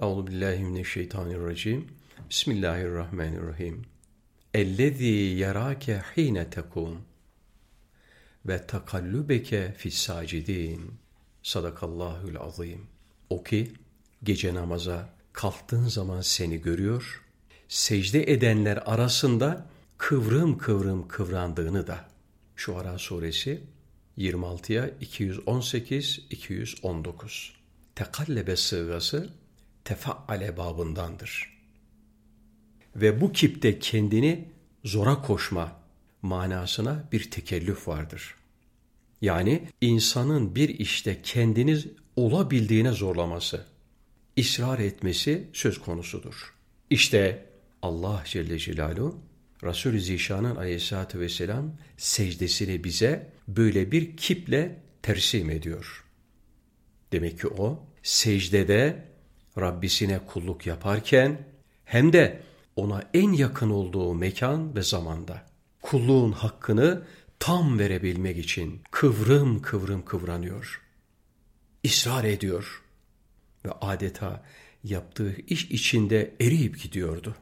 Euzu billahi mineşşeytanirracim. Bismillahirrahmanirrahim. Ellezî yerâke hîne tekûm ve takallubeke fis-sâcidîn. Sadakallahul azîm. O ki gece namaza kalktığın zaman seni görüyor, secde edenler arasında kıvrım kıvrım kıvrandığını da. Şu Ara suresi 26'ya 218-219. Tekallebe sığgası tefaale babındandır. Ve bu kipte kendini zora koşma manasına bir tekellüf vardır. Yani insanın bir işte kendini olabildiğine zorlaması, ısrar etmesi söz konusudur. İşte Allah Celle Celaluhu Resul-i Zişan'ın aleyhissalatü vesselam secdesini bize böyle bir kiple tersim ediyor. Demek ki o secdede Rabbisine kulluk yaparken hem de ona en yakın olduğu mekan ve zamanda kulluğun hakkını tam verebilmek için kıvrım kıvrım kıvranıyor. İsrar ediyor ve adeta yaptığı iş içinde eriyip gidiyordu.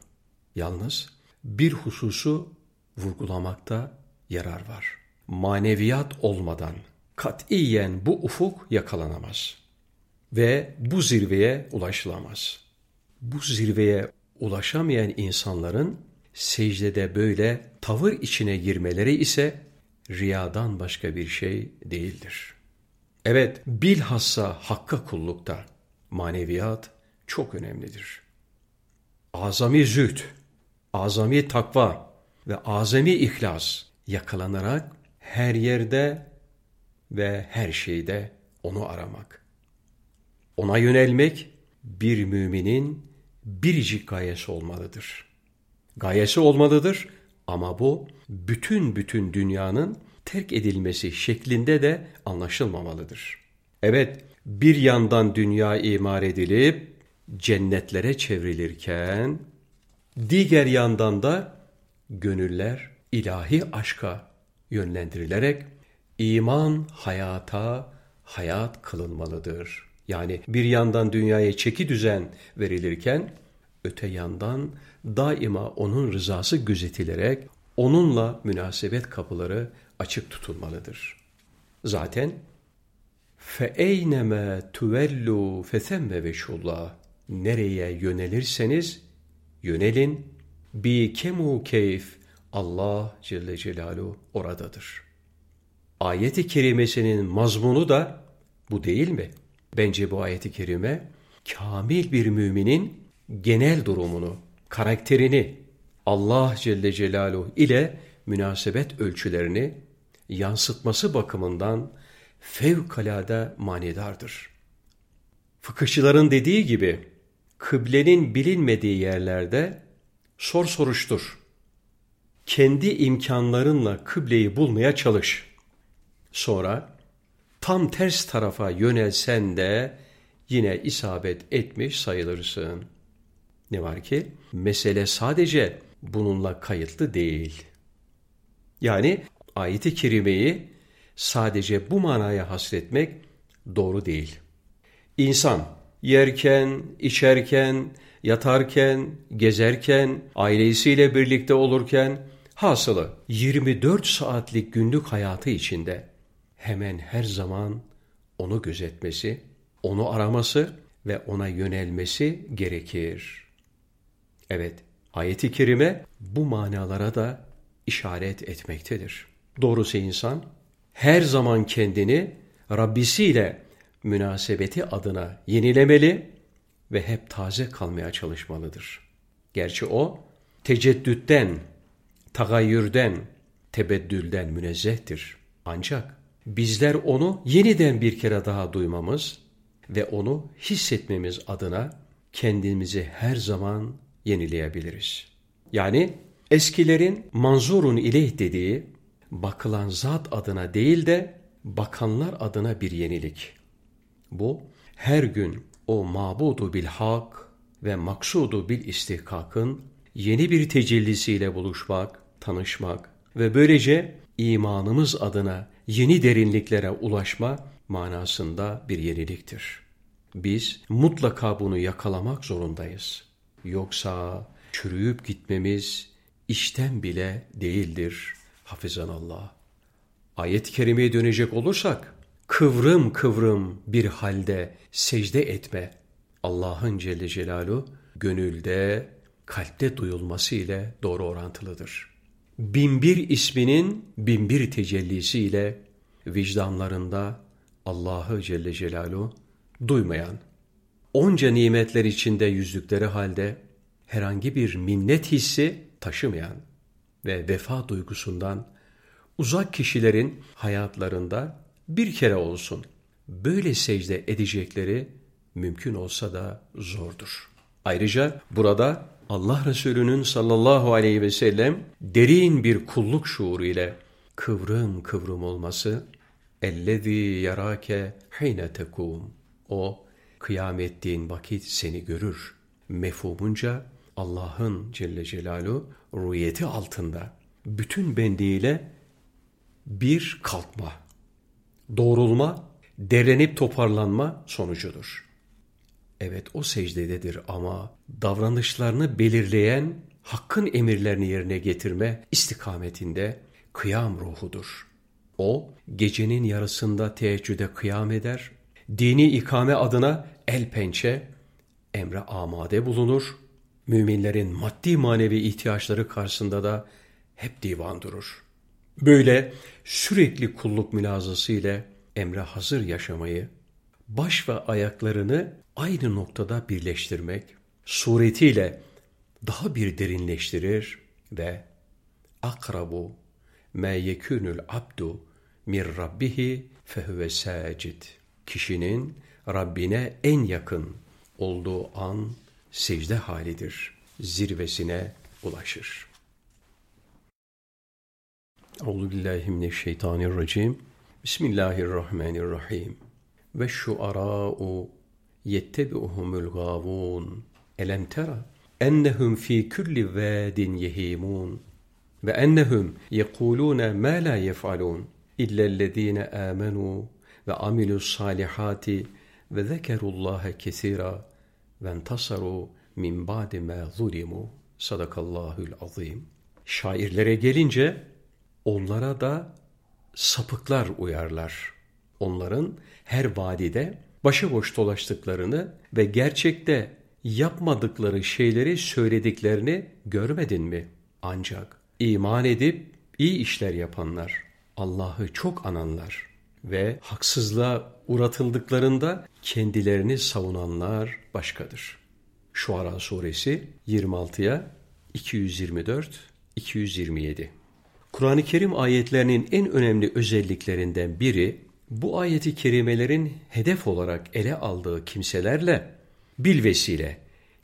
Yalnız bir hususu vurgulamakta yarar var. Maneviyat olmadan katiyen bu ufuk yakalanamaz ve bu zirveye ulaşılamaz. Bu zirveye ulaşamayan insanların secdede böyle tavır içine girmeleri ise riyadan başka bir şey değildir. Evet, bilhassa hakka kullukta maneviyat çok önemlidir. Azami zühd, azami takva ve azami ihlas yakalanarak her yerde ve her şeyde onu aramak. Ona yönelmek bir müminin biricik gayesi olmalıdır. Gayesi olmalıdır ama bu bütün bütün dünyanın terk edilmesi şeklinde de anlaşılmamalıdır. Evet, bir yandan dünya imar edilip cennetlere çevrilirken diğer yandan da gönüller ilahi aşka yönlendirilerek iman hayata hayat kılınmalıdır. Yani bir yandan dünyaya çeki düzen verilirken öte yandan daima onun rızası gözetilerek onunla münasebet kapıları açık tutulmalıdır. Zaten فَاَيْنَمَا تُوَلُّوا فَثَمَّ veşullah Nereye yönelirseniz yönelin. Bi kemu keyf Allah Celle Celaluhu oradadır. Ayet-i kerimesinin mazmunu da bu değil mi? Bence bu ayet-i kerime kamil bir müminin genel durumunu, karakterini Allah Celle Celaluhu ile münasebet ölçülerini yansıtması bakımından fevkalade manidardır. Fıkıhçıların dediği gibi kıblenin bilinmediği yerlerde sor soruştur. Kendi imkanlarınla kıbleyi bulmaya çalış. Sonra tam ters tarafa yönelsen de yine isabet etmiş sayılırsın. Ne var ki mesele sadece bununla kayıtlı değil. Yani ayeti kerimeyi sadece bu manaya hasretmek doğru değil. İnsan yerken, içerken, yatarken, gezerken, ailesiyle birlikte olurken, hasılı 24 saatlik günlük hayatı içinde hemen her zaman onu gözetmesi, onu araması ve ona yönelmesi gerekir. Evet, ayeti kerime bu manalara da işaret etmektedir. Doğrusu insan her zaman kendini Rabbisiyle münasebeti adına yenilemeli ve hep taze kalmaya çalışmalıdır. Gerçi o teceddütten, tagayyürden, tebeddülden münezzehtir. Ancak bizler onu yeniden bir kere daha duymamız ve onu hissetmemiz adına kendimizi her zaman yenileyebiliriz. Yani eskilerin manzurun ileyh dediği bakılan zat adına değil de bakanlar adına bir yenilik. Bu her gün o mabudu bil hak ve maksudu bil istihkakın yeni bir tecellisiyle buluşmak, tanışmak ve böylece imanımız adına yeni derinliklere ulaşma manasında bir yeniliktir. Biz mutlaka bunu yakalamak zorundayız. Yoksa çürüyüp gitmemiz işten bile değildir. Hafizan Allah. Ayet-i kerimeye dönecek olursak, kıvrım kıvrım bir halde secde etme, Allah'ın Celle Celaluhu gönülde, kalpte duyulması ile doğru orantılıdır. Binbir isminin binbir tecellisi ile vicdanlarında Allah'ı Celle Celaluhu duymayan, onca nimetler içinde yüzdükleri halde herhangi bir minnet hissi taşımayan ve vefa duygusundan uzak kişilerin hayatlarında bir kere olsun böyle secde edecekleri mümkün olsa da zordur. Ayrıca burada Allah Resulü'nün sallallahu aleyhi ve sellem derin bir kulluk şuuru ile kıvrım kıvrım olması ellezî yarake hine tekum o kıyam ettiğin vakit seni görür. Mefhumunca Allah'ın Celle Celaluhu rüyeti altında bütün bendiğiyle bir kalkma, doğrulma, derlenip toparlanma sonucudur. Evet o secdededir ama davranışlarını belirleyen hakkın emirlerini yerine getirme istikametinde kıyam ruhudur. O gecenin yarısında teheccüde kıyam eder, dini ikame adına el pençe, emre amade bulunur, müminlerin maddi manevi ihtiyaçları karşısında da hep divan durur. Böyle sürekli kulluk mülazası ile emre hazır yaşamayı, baş ve ayaklarını aynı noktada birleştirmek suretiyle daha bir derinleştirir ve akrabu me yekunul abdu mir rabbihi fehuve sacid. Kişinin Rabbine en yakın olduğu an secde halidir. Zirvesine ulaşır. Euzu billahi mineşşeytanirracim. Bismillahirrahmanirrahim. Ve şuara'u yettebi'uhumul gavun. Elem tera ennehum fi kulli vadin yehimun ve ennehum yekulune ma la yef'alun illellezine amenu ve amilus salihati ve zekerullaha kesira ve entasaru min ba'di ma zulimu. Sadakallahul azim. Şairlere gelince onlara da sapıklar uyarlar. Onların her vadide başıboş dolaştıklarını ve gerçekte yapmadıkları şeyleri söylediklerini görmedin mi? Ancak iman edip iyi işler yapanlar, Allah'ı çok ananlar ve haksızlığa uğratıldıklarında kendilerini savunanlar başkadır. Şuara suresi 26'ya 224 227 Kur'an-ı Kerim ayetlerinin en önemli özelliklerinden biri bu ayeti kerimelerin hedef olarak ele aldığı kimselerle bilvesile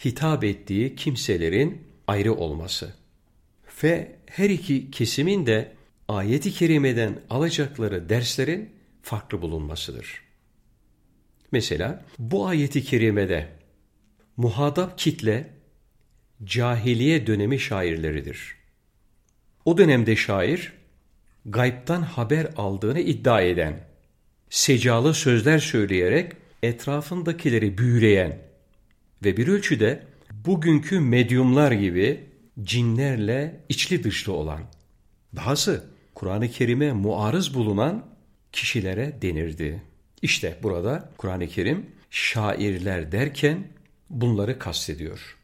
hitap ettiği kimselerin ayrı olması ve her iki kesimin de ayeti kerimeden alacakları derslerin farklı bulunmasıdır. Mesela bu ayeti kerimede muhatap kitle cahiliye dönemi şairleridir. O dönemde şair gaybtan haber aldığını iddia eden, secalı sözler söyleyerek etrafındakileri büyüleyen ve bir ölçüde bugünkü medyumlar gibi cinlerle içli dışlı olan, dahası Kur'an-ı Kerim'e muarız bulunan kişilere denirdi. İşte burada Kur'an-ı Kerim şairler derken bunları kastediyor.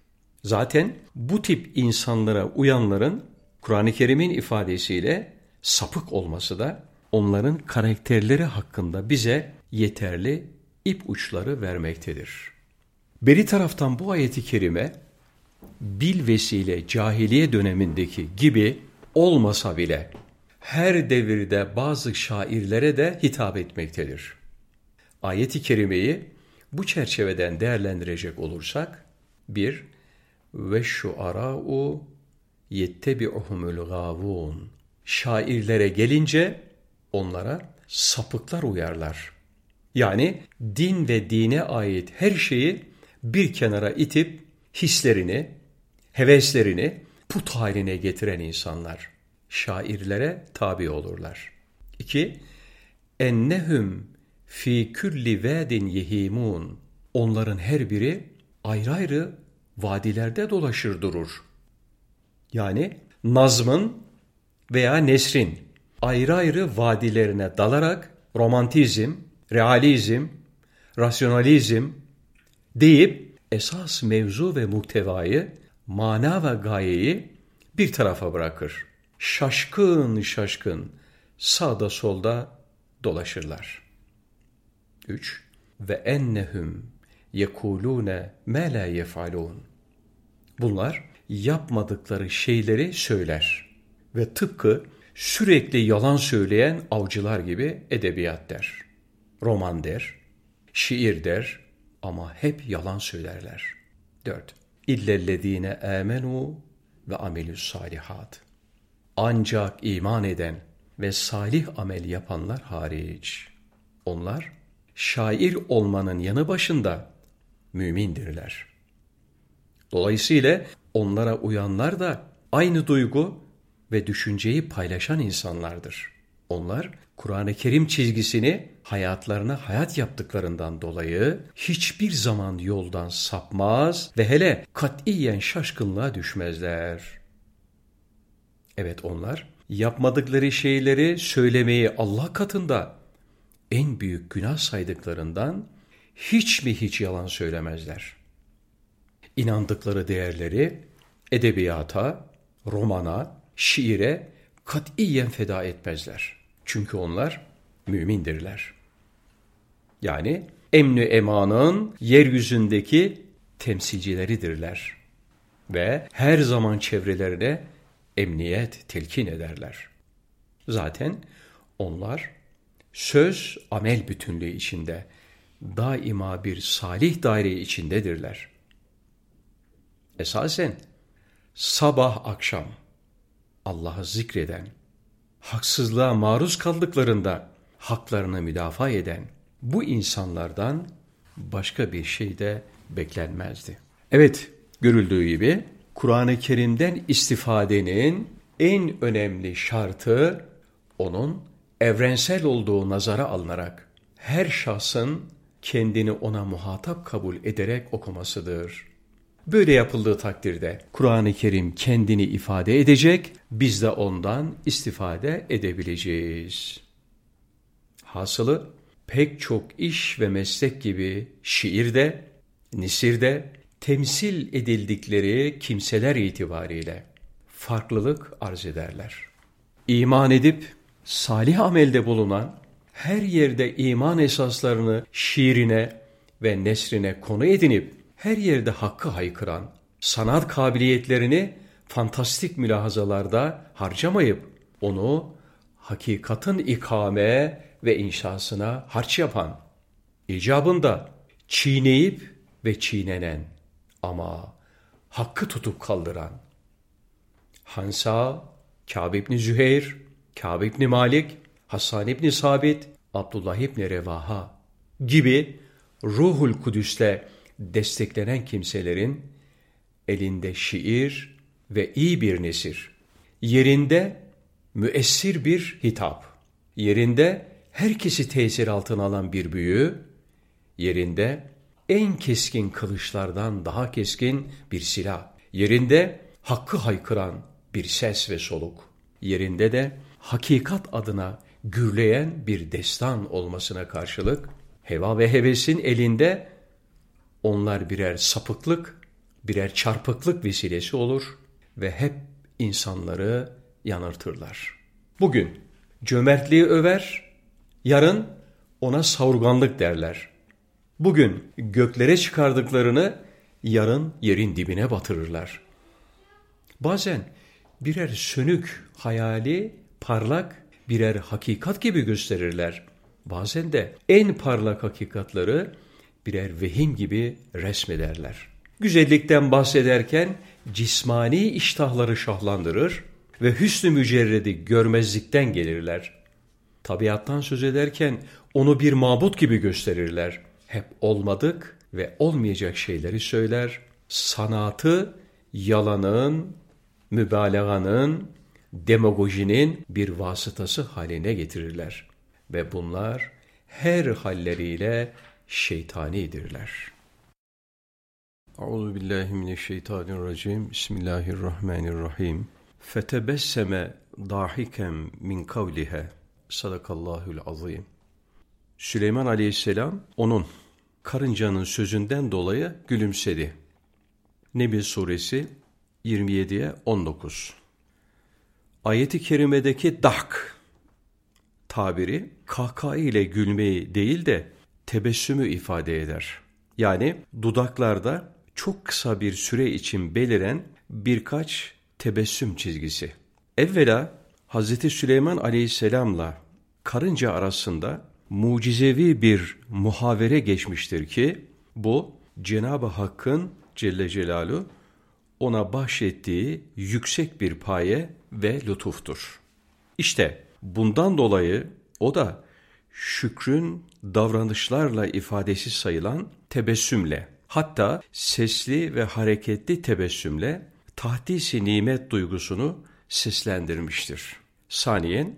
Zaten bu tip insanlara uyanların Kur'an-ı Kerim'in ifadesiyle sapık olması da onların karakterleri hakkında bize yeterli ip uçları vermektedir. Beri taraftan bu ayeti kerime bil vesile cahiliye dönemindeki gibi olmasa bile her devirde bazı şairlere de hitap etmektedir. Ayeti kerimeyi bu çerçeveden değerlendirecek olursak bir ve şu ara'u yettebi'uhumul gavun şairlere gelince onlara sapıklar uyarlar. Yani din ve dine ait her şeyi bir kenara itip hislerini, heveslerini put haline getiren insanlar şairlere tabi olurlar. 2. Ennehum fi külli vedin yehimun. onların her biri ayrı ayrı vadilerde dolaşır durur. Yani Nazm'ın veya Nesrin ayrı ayrı vadilerine dalarak romantizm, realizm, rasyonalizm deyip esas mevzu ve muhtevayı, mana ve gayeyi bir tarafa bırakır. Şaşkın şaşkın sağda solda dolaşırlar. 3. Ve ennehum yekulune me la yefalun. Bunlar yapmadıkları şeyleri söyler ve tıpkı sürekli yalan söyleyen avcılar gibi edebiyat der. Roman der, şiir der ama hep yalan söylerler. 4. İllellezine amenu ve amelus salihat. Ancak iman eden ve salih amel yapanlar hariç. Onlar şair olmanın yanı başında mümindirler. Dolayısıyla onlara uyanlar da aynı duygu ve düşünceyi paylaşan insanlardır. Onlar Kur'an-ı Kerim çizgisini hayatlarına hayat yaptıklarından dolayı hiçbir zaman yoldan sapmaz ve hele katiyen şaşkınlığa düşmezler. Evet onlar yapmadıkları şeyleri söylemeyi Allah katında en büyük günah saydıklarından hiç mi hiç yalan söylemezler. İnandıkları değerleri edebiyata, romana, şiire katiyen feda etmezler. Çünkü onlar mümindirler. Yani emni emanın yeryüzündeki temsilcileridirler. Ve her zaman çevrelerine emniyet telkin ederler. Zaten onlar söz amel bütünlüğü içinde daima bir salih daire içindedirler. Esasen sabah akşam Allah'ı zikreden, haksızlığa maruz kaldıklarında haklarını müdafaa eden bu insanlardan başka bir şey de beklenmezdi. Evet, görüldüğü gibi Kur'an-ı Kerim'den istifadenin en önemli şartı onun evrensel olduğu nazara alınarak her şahsın kendini ona muhatap kabul ederek okumasıdır. Böyle yapıldığı takdirde Kur'an-ı Kerim kendini ifade edecek, biz de ondan istifade edebileceğiz. Hasılı pek çok iş ve meslek gibi şiirde, nisirde temsil edildikleri kimseler itibariyle farklılık arz ederler. İman edip salih amelde bulunan, her yerde iman esaslarını şiirine ve nesrine konu edinip her yerde hakkı haykıran, sanat kabiliyetlerini fantastik mülahazalarda harcamayıp onu hakikatin ikame ve inşasına harç yapan, icabında çiğneyip ve çiğnenen ama hakkı tutup kaldıran, Hansa, Kâb İbni Züheyr, Kâb İbni Malik, Hasan İbni Sabit, Abdullah İbni Revaha gibi Ruhul Kudüs'le desteklenen kimselerin elinde şiir ve iyi bir nesir, yerinde müessir bir hitap, yerinde herkesi tesir altına alan bir büyü, yerinde en keskin kılıçlardan daha keskin bir silah, yerinde hakkı haykıran bir ses ve soluk, yerinde de hakikat adına gürleyen bir destan olmasına karşılık, heva ve hevesin elinde onlar birer sapıklık, birer çarpıklık vesilesi olur ve hep insanları yanırtırlar. Bugün cömertliği över, yarın ona savurganlık derler. Bugün göklere çıkardıklarını yarın yerin dibine batırırlar. Bazen birer sönük hayali parlak birer hakikat gibi gösterirler. Bazen de en parlak hakikatları birer vehim gibi resmederler. Güzellikten bahsederken cismani iştahları şahlandırır ve hüsnü mücerredi görmezlikten gelirler. Tabiattan söz ederken onu bir mabut gibi gösterirler. Hep olmadık ve olmayacak şeyleri söyler. Sanatı yalanın, mübalağanın, demagojinin bir vasıtası haline getirirler. Ve bunlar her halleriyle şeytanidirler. Euzu billahi mineşşeytanirracim. Bismillahirrahmanirrahim. Fetebesseme dahikem min kavliha. Sadakallahul azim. Süleyman Aleyhisselam onun karıncanın sözünden dolayı gülümsedi. Nebi suresi 27'ye 19. Ayeti kerimedeki dahk tabiri kahkaha ile gülmeyi değil de tebessümü ifade eder. Yani dudaklarda çok kısa bir süre için beliren birkaç tebessüm çizgisi. Evvela Hz. Süleyman aleyhisselamla karınca arasında mucizevi bir muhavere geçmiştir ki bu Cenab-ı Hakk'ın Celle Celaluhu ona bahşettiği yüksek bir paye ve lütuftur. İşte bundan dolayı o da şükrün davranışlarla ifadesi sayılan tebessümle, hatta sesli ve hareketli tebessümle tahdisi nimet duygusunu seslendirmiştir. Saniyen,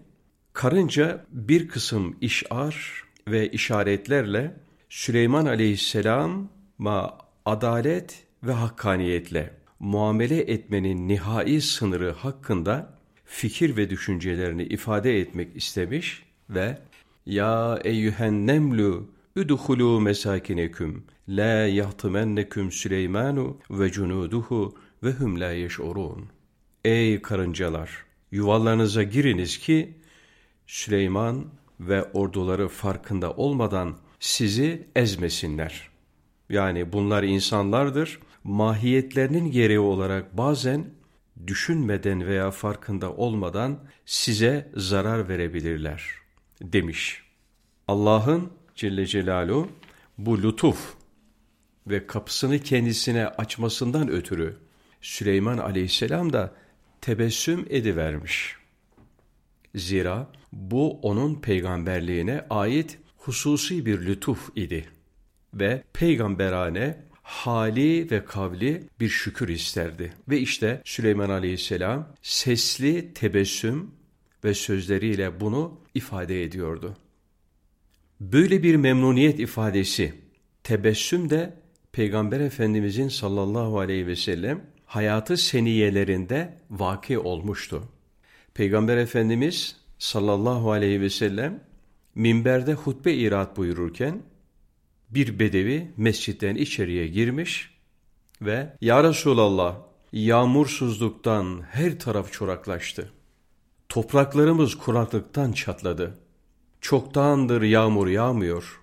karınca bir kısım işar ve işaretlerle Süleyman aleyhisselama adalet ve hakkaniyetle muamele etmenin nihai sınırı hakkında fikir ve düşüncelerini ifade etmek istemiş ve ya eyyühen nemlu üdhulu mesakineküm la yahtimenneküm Süleymanu ve cunuduhu ve hum la yeş'urun. Ey karıncalar yuvalarınıza giriniz ki Süleyman ve orduları farkında olmadan sizi ezmesinler. Yani bunlar insanlardır. Mahiyetlerinin gereği olarak bazen düşünmeden veya farkında olmadan size zarar verebilirler demiş. Allah'ın Celle Celaluhu bu lütuf ve kapısını kendisine açmasından ötürü Süleyman Aleyhisselam da tebessüm edivermiş. Zira bu onun peygamberliğine ait hususi bir lütuf idi ve peygamberane hali ve kavli bir şükür isterdi. Ve işte Süleyman Aleyhisselam sesli tebessüm ve sözleriyle bunu ifade ediyordu. Böyle bir memnuniyet ifadesi, tebessüm de Peygamber Efendimizin sallallahu aleyhi ve sellem hayatı seniyelerinde vaki olmuştu. Peygamber Efendimiz sallallahu aleyhi ve sellem minberde hutbe irat buyururken bir bedevi mescitten içeriye girmiş ve Ya Resulallah yağmursuzluktan her taraf çoraklaştı. Topraklarımız kuraklıktan çatladı. Çoktandır yağmur yağmıyor.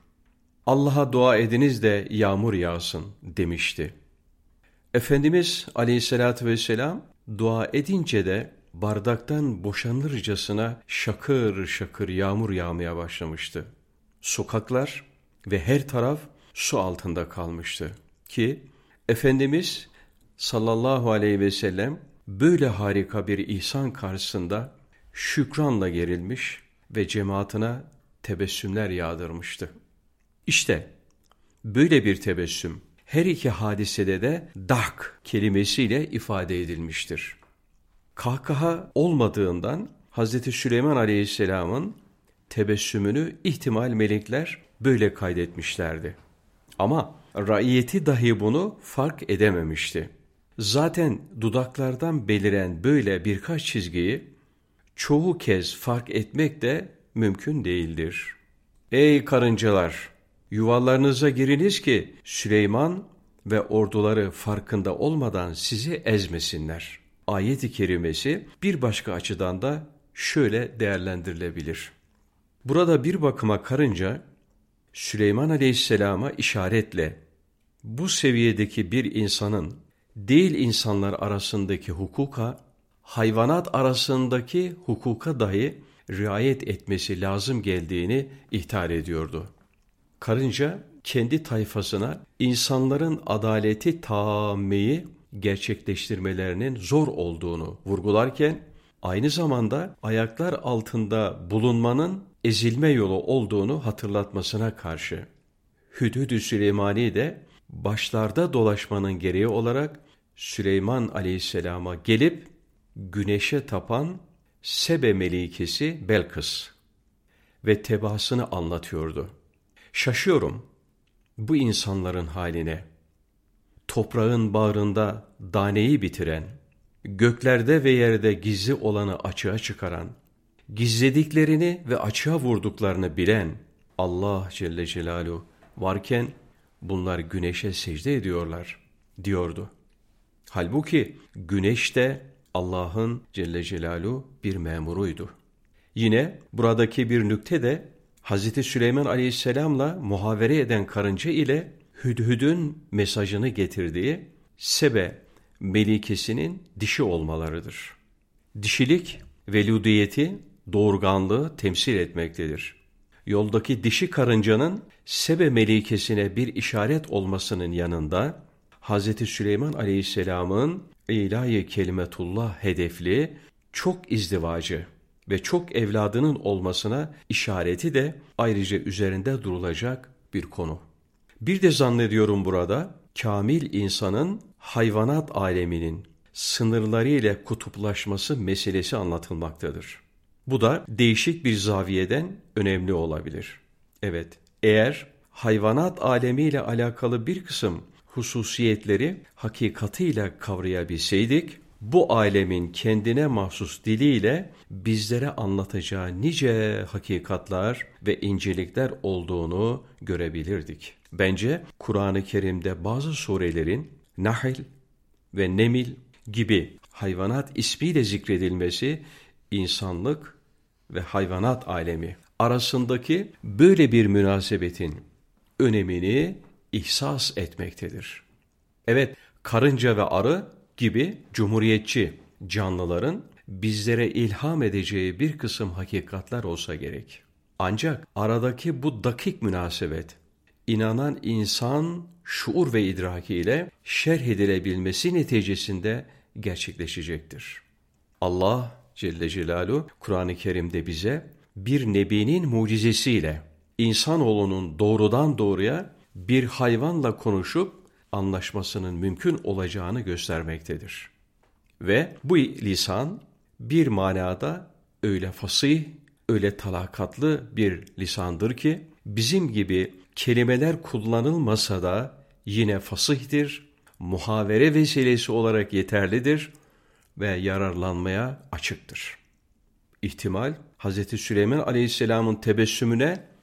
Allah'a dua ediniz de yağmur yağsın demişti. Efendimiz aleyhissalatü vesselam dua edince de bardaktan boşanırcasına şakır şakır yağmur yağmaya başlamıştı. Sokaklar ve her taraf su altında kalmıştı. Ki Efendimiz sallallahu aleyhi ve sellem böyle harika bir ihsan karşısında şükranla gerilmiş ve cemaatine tebessümler yağdırmıştı. İşte böyle bir tebessüm her iki hadisede de dak kelimesiyle ifade edilmiştir. Kahkaha olmadığından Hz. Süleyman Aleyhisselam'ın tebessümünü ihtimal melekler böyle kaydetmişlerdi. Ama raiyeti dahi bunu fark edememişti. Zaten dudaklardan beliren böyle birkaç çizgiyi çoğu kez fark etmek de mümkün değildir. Ey karıncalar! Yuvalarınıza giriniz ki Süleyman ve orduları farkında olmadan sizi ezmesinler. Ayet-i kerimesi bir başka açıdan da şöyle değerlendirilebilir. Burada bir bakıma karınca Süleyman Aleyhisselam'a işaretle bu seviyedeki bir insanın değil insanlar arasındaki hukuka, hayvanat arasındaki hukuka dahi riayet etmesi lazım geldiğini ihtar ediyordu. Karınca kendi tayfasına insanların adaleti taammeyi gerçekleştirmelerinin zor olduğunu vurgularken aynı zamanda ayaklar altında bulunmanın ezilme yolu olduğunu hatırlatmasına karşı Hüdüdü Süleymani de başlarda dolaşmanın gereği olarak Süleyman Aleyhisselam'a gelip güneşe tapan Sebe melikesi Belkıs ve tebaasını anlatıyordu. Şaşıyorum bu insanların haline. toprağın bağrında daneyi bitiren, göklerde ve yerde gizli olanı açığa çıkaran, gizlediklerini ve açığa vurduklarını bilen Allah Celle Celaluhu varken bunlar güneşe secde ediyorlar diyordu. Halbuki güneş de Allah'ın Celle Celaluhu bir memuruydu. Yine buradaki bir nükte de Hz. Süleyman Aleyhisselam'la muhavere eden karınca ile Hüdhüd'ün mesajını getirdiği Sebe melikesinin dişi olmalarıdır. Dişilik veludiyeti, doğurganlığı temsil etmektedir. Yoldaki dişi karıncanın Sebe melikesine bir işaret olmasının yanında Hz. Süleyman Aleyhisselam'ın ilahi kelimetullah hedefli çok izdivacı ve çok evladının olmasına işareti de ayrıca üzerinde durulacak bir konu. Bir de zannediyorum burada kamil insanın hayvanat aleminin sınırları ile kutuplaşması meselesi anlatılmaktadır. Bu da değişik bir zaviyeden önemli olabilir. Evet, eğer hayvanat alemiyle alakalı bir kısım hususiyetleri hakikatiyle kavrayabilseydik, bu alemin kendine mahsus diliyle bizlere anlatacağı nice hakikatlar ve incelikler olduğunu görebilirdik. Bence Kur'an-ı Kerim'de bazı surelerin Nahl ve Nemil gibi hayvanat ismiyle zikredilmesi insanlık ve hayvanat alemi arasındaki böyle bir münasebetin önemini ihsas etmektedir. Evet, karınca ve arı gibi cumhuriyetçi canlıların bizlere ilham edeceği bir kısım hakikatler olsa gerek. Ancak aradaki bu dakik münasebet, inanan insan şuur ve idrakiyle şerh edilebilmesi neticesinde gerçekleşecektir. Allah Celle Celaluhu Kur'an-ı Kerim'de bize bir nebinin mucizesiyle insanoğlunun doğrudan doğruya bir hayvanla konuşup anlaşmasının mümkün olacağını göstermektedir. Ve bu lisan bir manada öyle fasih, öyle talakatlı bir lisandır ki bizim gibi kelimeler kullanılmasa da yine fasihtir, muhavere vesilesi olarak yeterlidir ve yararlanmaya açıktır. İhtimal Hz. Süleyman Aleyhisselam'ın tebessümüne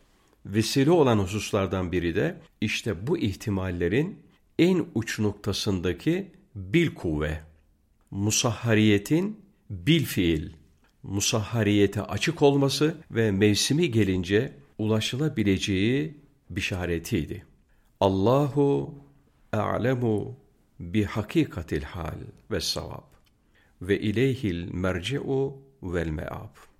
vesile olan hususlardan biri de işte bu ihtimallerin en uç noktasındaki bil kuvve, musahhariyetin bil fiil, musahhariyete açık olması ve mevsimi gelince ulaşılabileceği bişaretiydi. Allahu a'lemu bi hakikatil hal ve savab ve ileyhil merci'u vel me'ab.